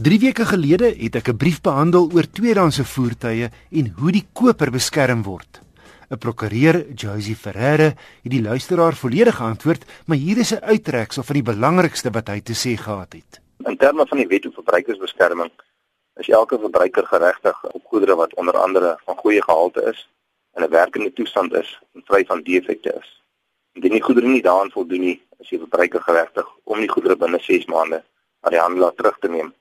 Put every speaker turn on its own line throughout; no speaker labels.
3 weke gelede het ek 'n brief behandel oor tweedehandse voertuie en hoe die koper beskerm word. 'n Prokureur, Josie Ferreira, het die luisteraar volledig geantwoord, maar hier is 'n uittreksel van die belangrikste wat hy te sê gehad het.
In terme van die wet op verbruikersbeskerming is elke verbruiker geregtig op goedere wat onder andere van goeie gehalte is, in 'n werkende toestand is en vry van defekte is. Indien die goedere nie daaraan voldoen nie, is die verbruiker geregtig om die goedere binne 6 maande aan die handelaar terug te neem.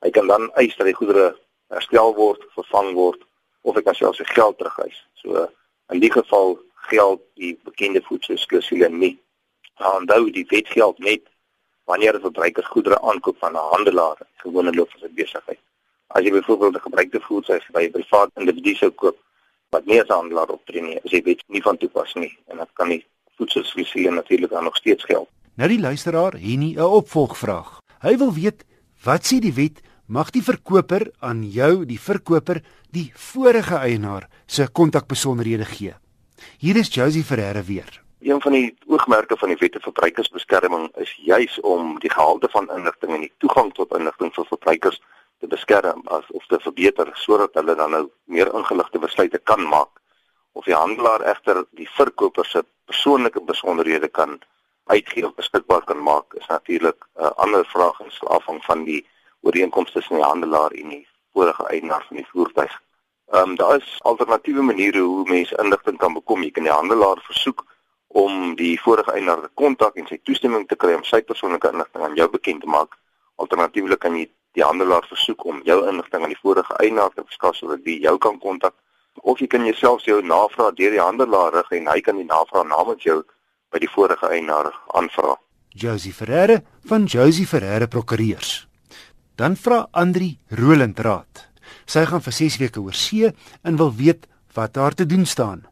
Hy kan dan eis dat die goedere herstel word, vervang word of hy kan selfs sy geld terugeis. So in die geval geld die bekende voedselsklusule nie. Maar onthou die wet geld net wanneer 'n verbruiker goedere aankoop van 'n handelaar, gewone loop van sy besigheid. As jy byvoorbeeld 'n gebruikte voertuig by 'n privaat individu sou koop wat nie as handelaar optree nie, is dit nie van toepassing nie en dit kan nie voedselsklusule natuurlik dan nog steeds geld.
Nou die luisteraar het nie 'n opvolgvraag. Hy wil weet wat sê die wet mag die verkoper aan jou die verkoper die vorige eienaar se kontakbesonderhede gee. Hier is Josie Ferreira weer.
Een van die oogmerke van die wet op verbruikersbeskerming is juis om die gehalte van inligting en die toegang tot inligting vir verbruikers te beskerm as of te verbeter sodat hulle dan nou meer ingeligte besluite kan maak of die handelaar egter die verkoper se persoonlike besonderhede kan uitgee of beskikbaar kan maak is natuurlik 'n uh, ander vraag en sal afhang van die ooreenkomste tussen die handelaar en die vorige eienaar van die voertuig. Ehm um, daar is alternatiewe maniere hoe mense inligting kan bekom. Jy kan die handelaar versoek om die vorige eienaar te kontak en sy toestemming te kry om sy persoonlike inligting aan jou bekend te maak. Alternatiefelik kan jy die handelaar versoek om jou inligting aan die vorige eienaar te verskaf sodat hy jou kan kontak of jy kan jouself jou navraag deur die handelaar rig en hy kan die navraag namens jou by die vorige eienaar aanvra.
Josie Ferreira van Josie Ferreira Prokureurs. Dan vra Andri Roland raad. Sy gaan vir 6 weke oor see en wil weet wat daar te doen staan.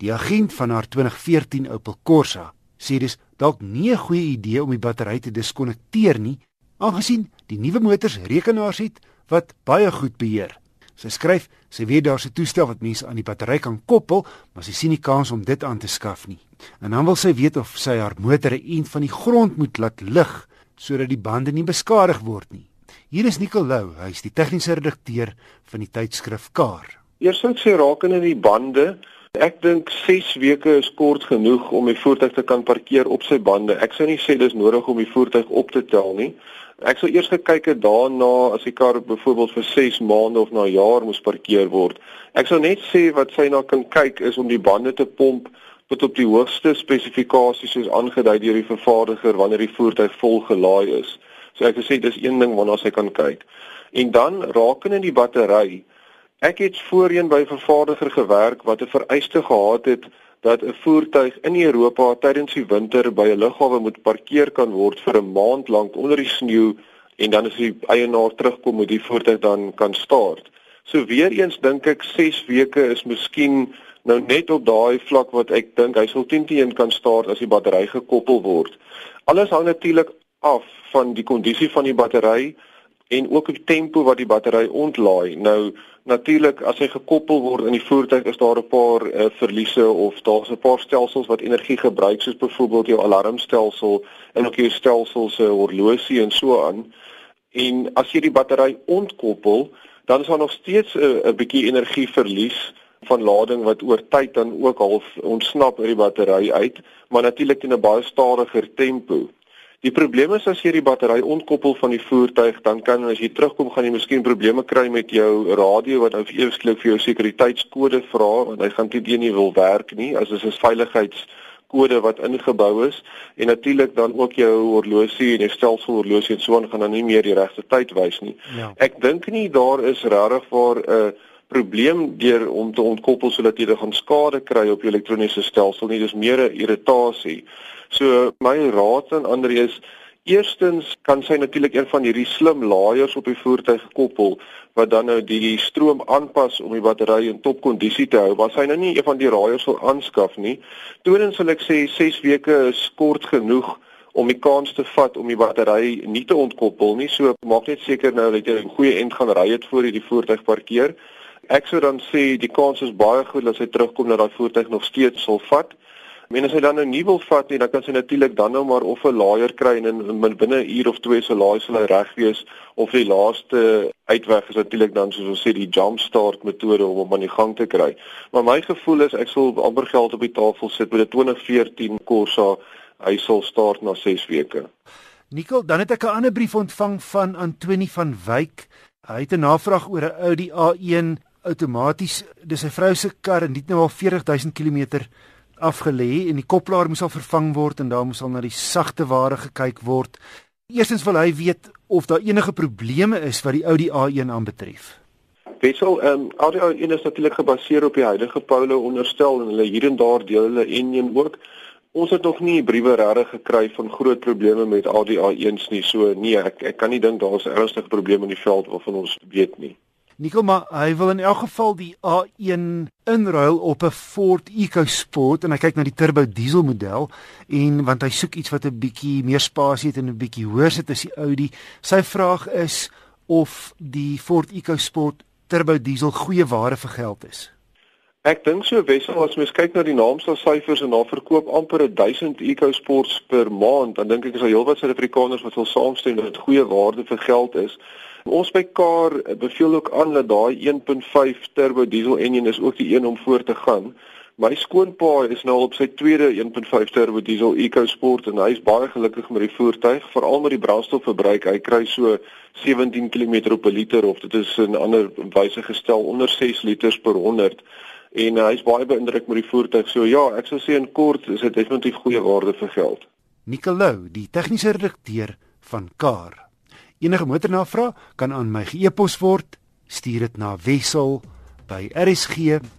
Die agent van haar 2014 Opel Corsa sê dis dalk nie 'n goeie idee om die battery te diskonnekteer nie, aangesien die nuwe motors rekenaars het wat baie goed beheer. Sy skryf, sy weet daar's 'n toestel wat mense aan die battery kan koppel, maar sy sien nie kans om dit aan te skaf nie. En dan wil sy weet of sy haar motor 'n ent van die grond moet laat lig sodat die bande nie beskadig word nie. Hier is Nicolou, hy is die tegniese redakteur van die tydskrif Car.
Eers sou ek sê rakende die bande, ek dink 6 weke is kort genoeg om die voertuig te kan parkeer op sy bande. Ek sou nie sê dis nodig om die voertuig op te tel nie. Ek sou eers gekyk het daarna as die kar byvoorbeeld vir 6 maande of na 'n jaar moes parkeer word. Ek sou net sê wat sy na kan kyk is om die bande te pomp tot op die hoogste spesifikasies soos aangedui deur die vervaardiger wanneer die voertuig vol gelaai is. So ek sê dis een ding waarna sy kan kyk. En dan rakende die battery. Ek het voorheen by 'n vervaardiger gewerk wat 'n vereiste gehad het dat 'n voertuig in Europa tydens die winter by 'n lughawe moet parkeer kan word vir 'n maand lank onder die sneeu en dan as die eienaar terugkom moet die voertuig dan kan start. So weer eens dink ek 6 weke is miskien nou net op daai vlak wat ek dink hy sal teen teen kan start as die battery gekoppel word. Alles hang natuurlik af van die kondisie van die battery en ook die tempo wat die battery ontlaai. Nou Natuurlik as hy gekoppel word in die voertuig is daar 'n paar uh, verliese of daar's 'n paar stelsels wat energie gebruik soos byvoorbeeld jou alarmstelsel en ook jou stelsel se horlosie en so aan. En as jy die battery ontkoppel, dan is daar nog steeds 'n uh, bietjie energie verlies van lading wat oor tyd dan ook half ontsnap uit die battery uit, maar natuurlik in 'n baie stadiger tempo. Die probleem is as jy die battery ontkoppel van die voertuig, dan kan as jy terugkom gaan jy miskien probleme kry met jou radio wat nou eweslik vir jou sekuriteitskode vra want hy gaan dit nie wil werk nie as dit 'n veiligheidskode wat ingebou is en natuurlik dan ook jou horlosie en jou stelsel horlosie en so aan gaan dan nie meer die regte tyd wys nie. Ja. Ek dink nie daar is regtig vir 'n uh, probleem deur om te ontkoppel sodat jy dan skade kry op jou elektroniese stelsel nie, dis meer 'n irritasie. So my raad aan ander is eerstens kan sy natuurlik een van hierdie slim laaiers op die voertuig koppel wat dan nou die stroom aanpas om die battery in topkondisie te hou. Maar sy nou nie een van die laaiers wil aanskaf nie. Tweedens sal ek sê 6 weke is kort genoeg om die kans te vat om die battery nie te ontkoppel nie. So maak net seker nou dat jy 'n goeie end gaan ry het voor jy die voertuig parkeer. Ek sou dan sê die kans is baie goed dat sy terugkom dat daai voertuig nog steeds sal vat En as hy dan 'n nuwe wil vat nie, dan kan sy natuurlik dan nou maar of 'n laaier kry en in binne 'n uur of twee se laai sal hy reg wees of die laaste uitweg is natuurlik dan soos ons sê die jump start metode om hom aan die gang te kry. Maar my gevoel is ek sal amper geld op die tafel sit met 'n 2014 Corsa. Hy sal start na 6 weke.
Nikkel, dan het ek 'n ander brief ontvang van Antoni van Wyk. Hy het 'n navraag oor 'n Audi A1 outomaties. Dis sy vrou se kar en dit nou al 40000 km afgelê en die koplaar moes al vervang word en daar moes al na die sagte ware gekyk word. Eerstens wil hy weet of daar enige probleme is wat die Audi A1 aanbetref.
Wissel, ehm um, Audi A1 is natuurlik gebaseer op die huidige Polo onderstel en hulle hier en daar deel hulle enjin ook. Ons het nog nie briewe regtig gekry van groot probleme met Audi A1s nie. So nee, ek ek kan nie dink daar is ernstige probleme in die veld waarvan ons weet nie.
Nikkel maar hy wil in elk geval die A1 inruil op 'n Ford EcoSport en hy kyk na die turbo diesel model en want hy soek iets wat 'n bietjie meer spasie het en 'n bietjie hoër sit as die Audi. Sy vraag is of die Ford EcoSport turbo diesel goeie ware vir geld is.
Ek dink so Wessel as mens kyk na die naamstel syfers en daar verkoop amper 1000 EcoSports per maand, dan dink ek is daar heelwat Suid-Afrikaners wat sal saamstem dat dit goeie waarde vir geld is. Ons by Kar beveel ook aan dat daai 1.5 turbo diesel enjin is ook die een om voor te gaan. My skoonpa is nou op sy tweede 1.5 turbo diesel EcoSport en hy is baie gelukkig met die voertuig, veral met die brandstofverbruik. Hy kry so 17 km 'n liter of dit is 'n ander wyse gestel onder 6 liters per 100 en uh, hy is baie beïndruk met die voertuig. So ja, ek sou sê in kort is dit definitief goeie waarde vir geld.
Nicolou, die tegniese redakteur van Kar. Enige motornavraag kan aan my e-pos word. Stuur dit na wissel by rsg.co.za.